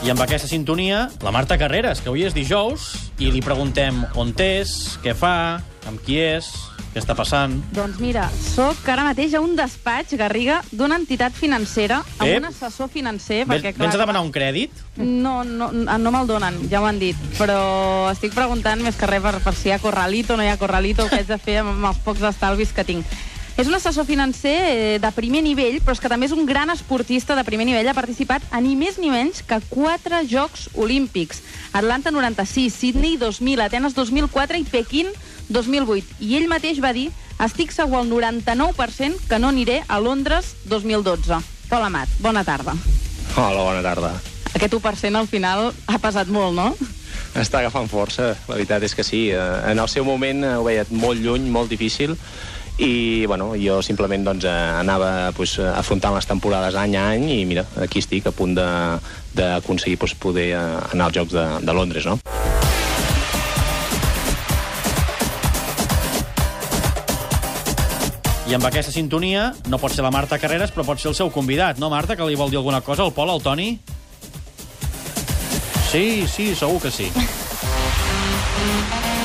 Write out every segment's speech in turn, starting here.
I amb aquesta sintonia, la Marta Carreras, que avui és dijous, i li preguntem on és, què fa, amb qui és, què està passant. Doncs mira, sóc ara mateix a un despatx, Garriga, d'una entitat financera, amb Ep. un assessor financer, Ven, perquè, vens a demanar un crèdit? No, no, no me'l donen, ja m'ho han dit, però estic preguntant més que res per, per si hi ha corralito o no hi ha corralito, que haig de fer amb els pocs estalvis que tinc. És un assessor financer eh, de primer nivell, però és que també és un gran esportista de primer nivell. Ha participat a ni més ni menys que quatre Jocs Olímpics. Atlanta 96, Sydney 2000, Atenes 2004 i Pequín 2008. I ell mateix va dir estic segur al 99% que no aniré a Londres 2012. Pol Amat, bona tarda. Hola, bona tarda. Aquest 1% al final ha pesat molt, no? Està agafant força, la veritat és que sí. Eh, En el seu moment ho veia molt lluny, molt difícil, i bueno, jo simplement doncs, eh, anava pues, afrontant les temporades any a any i mira, aquí estic a punt de- d'aconseguir pues, poder eh, anar als Jocs de, de Londres, no? I amb aquesta sintonia no pot ser la Marta Carreras, però pot ser el seu convidat, no, Marta, que li vol dir alguna cosa al Pol, al Toni? Sí, sí, segur que sí.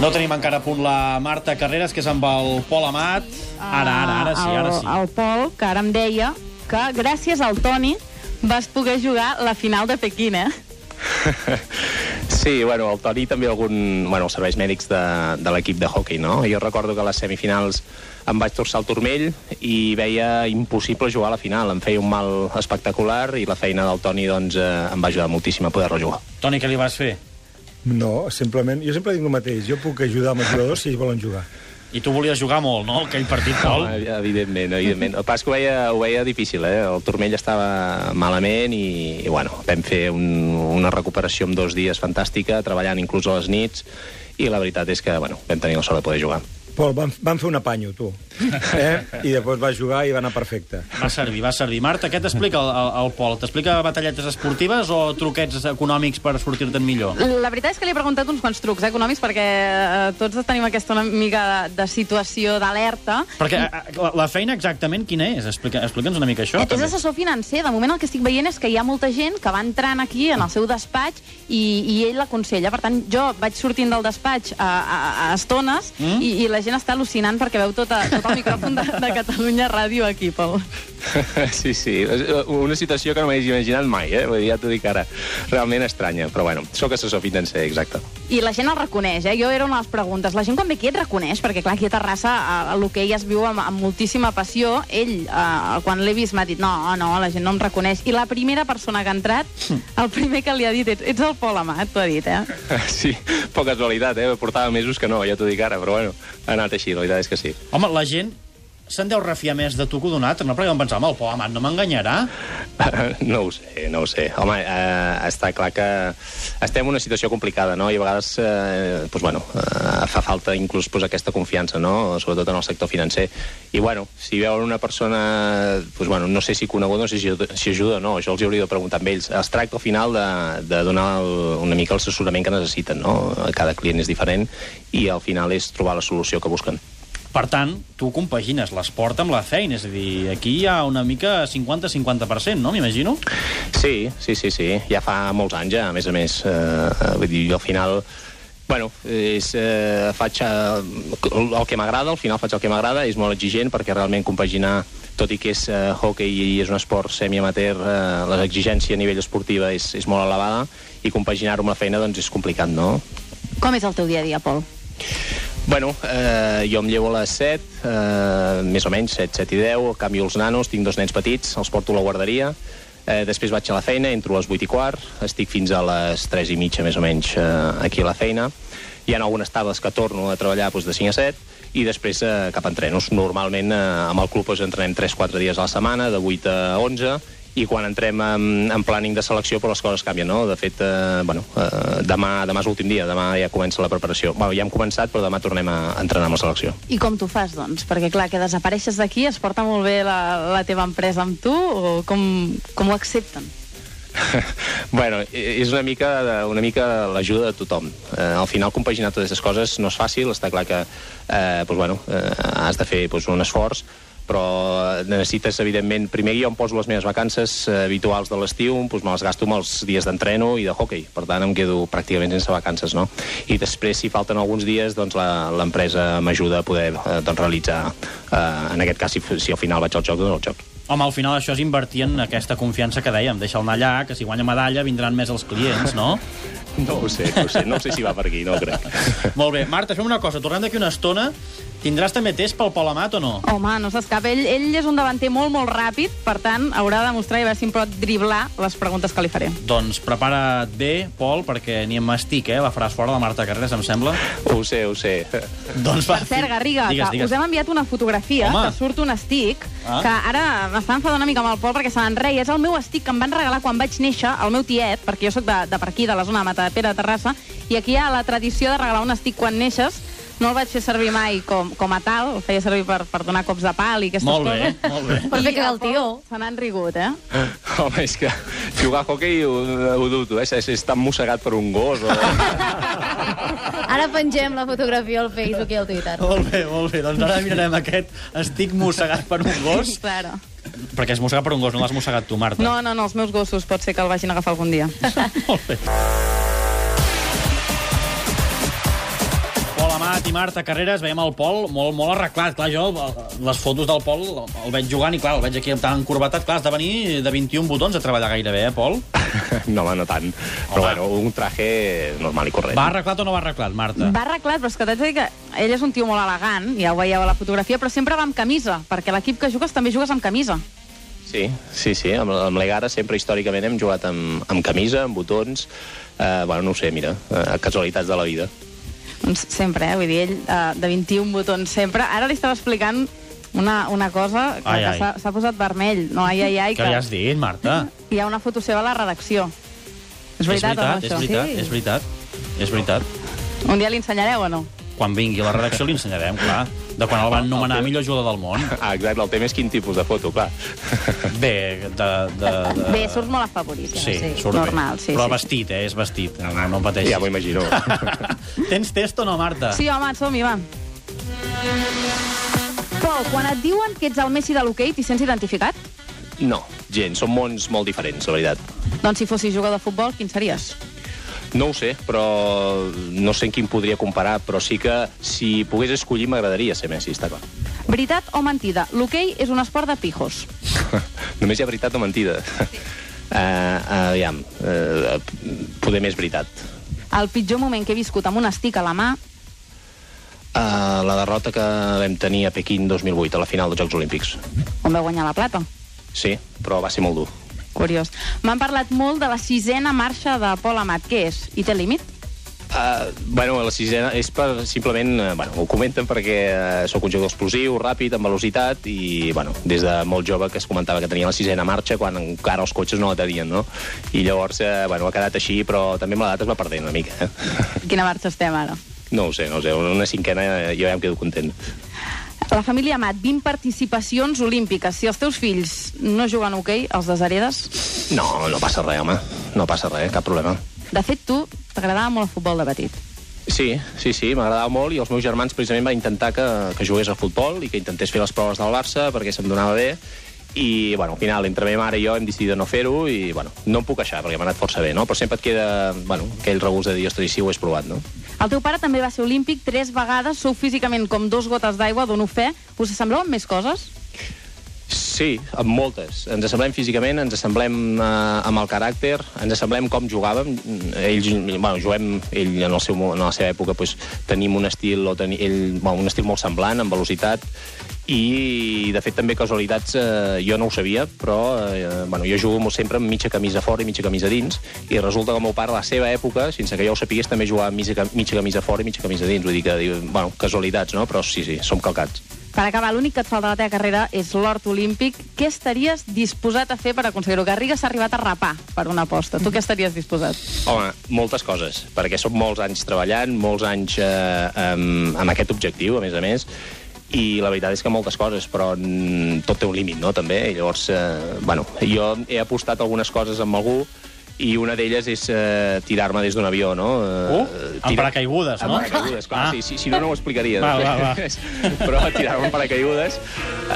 No tenim encara a punt la Marta Carreras, que és amb el Pol Amat. Ara, ara, ara sí, ara sí. El, el Pol, que ara em deia que gràcies al Toni vas poder jugar la final de Pequín, eh? Sí, bueno, el Toni també algun... Bueno, els serveis mèdics de, de l'equip de hockey, no? Jo recordo que a les semifinals em vaig torçar el turmell i veia impossible jugar a la final. Em feia un mal espectacular i la feina del Toni doncs, eh, em va ajudar moltíssim a poder-lo jugar. Toni, què li vas fer? No, simplement... Jo sempre dic el mateix. Jo puc ajudar amb els jugadors si ells volen jugar. I tu volies jugar molt, no?, aquell partit, Pol? Home, evidentment, evidentment. El pas que ho veia, ho veia difícil, eh? El turmell estava malament i, i bueno, vam fer un, una recuperació en dos dies fantàstica, treballant inclús a les nits, i la veritat és que, bueno, vam tenir la sort de poder jugar. Pol, van, van fer un apanyo, tu. Eh? I després va jugar i va anar perfecte. Va servir, va servir. Marta, què t'explica el, el, el Pol? T'explica batalletes esportives o truquets econòmics per sortir-te'n millor? La veritat és que li he preguntat uns quants trucs eh, econòmics perquè eh, tots tenim aquesta una mica de, de situació d'alerta. Perquè eh, la, la feina exactament quina és? Explica- Explica'ns una mica això. És assessor financer. De moment el que estic veient és que hi ha molta gent que va entrant aquí en el seu despatx i, i ell l'aconsella. Per tant, jo vaig sortint del despatx a, a, a estones Mm? i, i la gent està al·lucinant perquè veu tot, a, tot el micròfon de, de Catalunya Ràdio aquí, Pol. sí, sí, una situació que no m'hagués imaginat mai, eh? Vull dir, ja t'ho dic ara. Realment estranya, però bueno, sóc assessor financer, exacte. I la gent el reconeix, eh? Jo era una de les preguntes. La gent quan ve aquí et reconeix, perquè clar, aquí a Terrassa l'hoquei es viu amb, amb moltíssima passió. Ell, eh, quan l'he vist, m'ha dit no, no, la gent no em reconeix. I la primera persona que ha entrat, el primer que li ha dit, ets, ets el Pol Amat, t'ho ha dit, eh? Sí, poca casualitat, eh? Portava mesos que no, ja t'ho dic ara, però bueno, ha anat així, la veritat és que sí. Home, la gent se'n deu refiar més de tu que d'un altre, no? Perquè vam pensar, home, el Pol Amat no m'enganyarà. No ho sé, no ho sé. Home, eh, està clar que estem en una situació complicada, no? I a vegades, eh, doncs, bueno, eh, fa falta inclús pues, aquesta confiança, no? Sobretot en el sector financer. I, bueno, si veuen una persona, doncs, bueno, no sé si coneguda, no sé si, si ajuda o no, això els hi hauria de preguntar amb ells. Es tracta, al final, de, de donar el, una mica l'assessorament que necessiten, no? Cada client és diferent i, al final, és trobar la solució que busquen. Per tant, tu compagines l'esport amb la feina, és a dir, aquí hi ha una mica 50-50%, no? M'imagino? Sí, sí, sí, sí. Ja fa molts anys, ja, a més a més. Eh, vull dir, jo al final... Bueno, és, eh, faig eh, el, el que m'agrada, al final faig el que m'agrada, és molt exigent perquè realment compaginar, tot i que és eh, hockey i és un esport semi-amateur, eh, l'exigència a nivell esportiva és, és molt elevada i compaginar-ho amb la feina doncs, és complicat, no? Com és el teu dia a dia, Pol? Bueno, eh, jo em llevo a les 7, eh, més o menys, 7, 7 i 10, canvio els nanos, tinc dos nens petits, els porto a la guarderia, eh, després vaig a la feina, entro a les 8 i quart, estic fins a les 3 i mitja, més o menys, eh, aquí a la feina. Hi ha algunes tardes que torno a treballar doncs, de 5 a 7, i després eh, cap a entrenos. Normalment eh, amb el club doncs, entrenem 3-4 dies a la setmana, de 8 a 11, i quan entrem en, en planning de selecció però les coses canvien, no? De fet, eh, bueno, eh, demà, demà és l'últim dia, demà ja comença la preparació. Bueno, ja hem començat, però demà tornem a entrenar amb la selecció. I com t'ho fas, doncs? Perquè, clar, que desapareixes d'aquí, es porta molt bé la, la teva empresa amb tu, o com, com ho accepten? bueno, és una mica, de- una mica l'ajuda de tothom. Eh, al final, compaginar totes aquestes coses no és fàcil, està clar que eh, doncs, bueno, eh, has de fer doncs, un esforç, però necessites, evidentment, primer jo em poso les meves vacances eh, habituals de l'estiu, doncs me les gasto amb els dies d'entreno i de hockey, per tant em quedo pràcticament sense vacances, no? I després, si falten alguns dies, doncs la- l'empresa m'ajuda a poder eh, doncs, realitzar, eh, en aquest cas, si, si al final vaig al joc, doncs al joc. Home, al final això és invertir en aquesta confiança que dèiem. Deixa'l anar allà, que si guanya medalla vindran més els clients, no? No ho sé, no ho sé, no sé si va per aquí, no ho crec. Molt bé. Marta, fem una cosa. Tornem d'aquí una estona. Tindràs també test pel Pol Amat o no? Home, no s'escapa. Ell, ell és un davanter molt, molt ràpid, per tant, haurà de mostrar i a veure si em pot driblar les preguntes que li faré. Doncs prepara't bé, Pol, perquè ni em mastic, eh? La faràs fora la Marta Carreras, em sembla. Ho sé, ho sé. Doncs va. Per cert, Garriga, digues, digues. us hem enviat una fotografia Home. que surt un estic Ah. que ara m'està enfadant una mica amb el Pol perquè se reia. És el meu estic que em van regalar quan vaig néixer, el meu tiet, perquè jo sóc de, de per aquí, de la zona de Matapera, de Terrassa, i aquí hi ha la tradició de regalar un estic quan neixes. No el vaig fer servir mai com, com a tal, el feia servir per, per donar cops de pal i aquestes Molt bé, coses. molt bé. Pot fer que el tio. Se n'han rigut, eh? Home, és que jugar a hockey ho, ho dubto, eh? Si està mossegat per un gos o... Ara pengem la fotografia al Facebook i al Twitter. Molt bé, molt bé. Doncs ara mirarem aquest estic mossegat per un gos. Claro. Perquè és mossegat per un gos, no l'has mossegat tu, Marta. No, no, no, els meus gossos pot ser que el vagin a agafar algun dia. Molt bé. Amat i Marta Carreras, veiem el Pol molt, molt arreglat. Clar, jo les fotos del Pol el veig jugant i clar, el veig aquí tan encorbatat. Clar, has de venir de 21 botons a treballar gairebé, eh, Pol? No, home, no tant. Però bueno, un traje normal i corrent. Va arreglat o no va arreglat, Marta? Va arreglat, però és que t'haig de dir que ell és un tio molt elegant, ja ho veieu a la fotografia, però sempre va amb camisa, perquè l'equip que jugues també jugues amb camisa. Sí, sí, sí. Amb, amb l'Egara sempre històricament hem jugat amb, amb camisa, amb botons... Eh, bueno, no ho sé, mira, eh, casualitats de la vida. Doncs sempre, eh? Vull dir, ell uh, de 21 botons sempre. Ara li estava explicant una, una cosa que, Ai, que s'ha- posat vermell. No, ai, ai, ai, Què li has dit, Marta? hi ha una foto seva a la redacció. És veritat, o no, és això? veritat, Sí. és veritat, és veritat. Un dia li ensenyareu o no? Quan vingui a la redacció li ensenyarem, clar. De quan el van nomenar millor jugador del món. Ah, exacte, el tema és quin tipus de foto, clar. Bé, de... de, de... Bé, surts molt afavorit. Sí, sí. surt Normal, bé. sí, Però sí. vestit, eh? És vestit. No, no, no pateixis. Ja m'ho imagino. Tens test o no, Marta? Sí, home, som-hi, va. Pol, quan et diuen que ets el Messi de l'hoquei, t'hi sents identificat? No, gens, són mons molt diferents, la veritat. Doncs si fossis jugador de futbol, quin series? No ho sé, però no sé en quin podria comparar, però sí que si pogués escollir m'agradaria ser Messi, està clar. Veritat o mentida? L'hoquei és un esport de pijos. Només hi ha veritat o mentida? Sí. Uh, aviam, uh, poder més veritat. El pitjor moment que he viscut amb un estic a la mà Uh, la derrota que vam tenir a Pequín 2008, a la final dels Jocs Olímpics. on va guanyar la plata. Sí, però va ser molt dur. Curiós. M'han parlat molt de la sisena marxa de Pol Amat. Què és? I té límit? Uh, bueno, la sisena és per simplement... Uh, bueno, ho comenten perquè uh, sóc un jugador explosiu, ràpid, amb velocitat, i bueno, des de molt jove que es comentava que tenia la sisena marxa quan encara els cotxes no la tenien, no? I llavors, uh, bueno, ha quedat així, però també amb l'edat es va perdent una mica, eh? Quina marxa estem ara? No ho sé, no ho sé, una cinquena jo ja em quedo content. La família Amat, 20 participacions olímpiques. Si els teus fills no juguen a hoquei, els desheredes? No, no passa res, home, no passa res, cap problema. De fet, tu t'agradava molt el futbol de petit. Sí, sí, sí, m'agradava molt i els meus germans precisament van intentar que, que jugués a futbol i que intentés fer les proves del Barça perquè se'm donava bé i, bueno, al final, entre ma mare i jo hem decidit de no fer-ho i, bueno, no em puc queixar perquè m'ha anat força bé, no? Però sempre et queda, bueno, aquell regust de dir, ostres, sí, ho he provat, no? El teu pare també va ser olímpic tres vegades, sou físicament com dos gotes d'aigua, dono fe. Us semblaven més coses? Sí, amb moltes. Ens assemblem físicament, ens assemblem eh, amb el caràcter, ens assemblem com jugàvem. Ells, bueno, juguem, ell en, el seu, en la seva època pues, tenim un estil, o teni, ell, bueno, un estil molt semblant, amb velocitat, i de fet també casualitats eh, jo no ho sabia, però eh, bueno, jo jugo molt sempre amb mitja camisa fora i mitja camisa dins, i resulta que el meu pare a la seva època, sense que jo ho sapigués, també jugava mitja, mitja camisa fora i mitja camisa dins, vull dir que, bueno, casualitats, no? Però sí, sí, som calcats. Per acabar, l'únic que et falta de la teva carrera és l'hort olímpic. Què estaries disposat a fer per aconseguir-ho? Garriga s'ha arribat a rapar per una aposta. Tu què estaries disposat? Home, moltes coses, perquè som molts anys treballant, molts anys eh, amb, amb aquest objectiu, a més a més, i la veritat és que moltes coses, però tot té un límit, no?, també, i llavors, eh, bueno, jo he apostat algunes coses amb algú i una d'elles és eh, tirar-me des d'un avió, no? Eh, Uh, amb paracaigudes, no? Amb paracaigudes, clar, Ah. sí, sí, si no, no ho explicaria. Va, va, va. Però tirar-me amb paracaigudes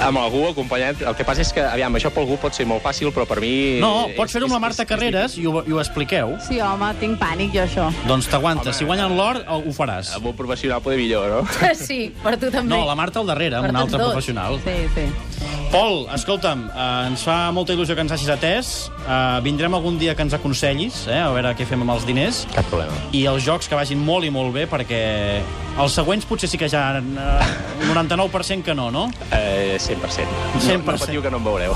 amb algú acompanyat... El que passa és que, aviam, això per algú pot ser molt fàcil, però per mi... No, és- pots fer-ho amb la és- Marta és- Carreres i ho, i ho expliqueu. Sí, home, tinc pànic, jo, això. Doncs t'aguanta. Si guanyen l'or, ho ho faràs. Amb un professional poder millor, no? Sí, per tu també. No, la Marta al darrere, amb un altre dos. professional. Sí, sí. Pol, escolta'm, eh, ens fa molta il·lusió que ens hagis atès. Eh, vindrem algun dia que ens aconsellis, eh, a veure què fem amb els diners. Cap problema. I els jocs que vagin molt i molt bé, perquè els següents potser sí que ja... Eh, 99% que no, no? Eh, 100%. 100%. No, no patiu que no em veureu.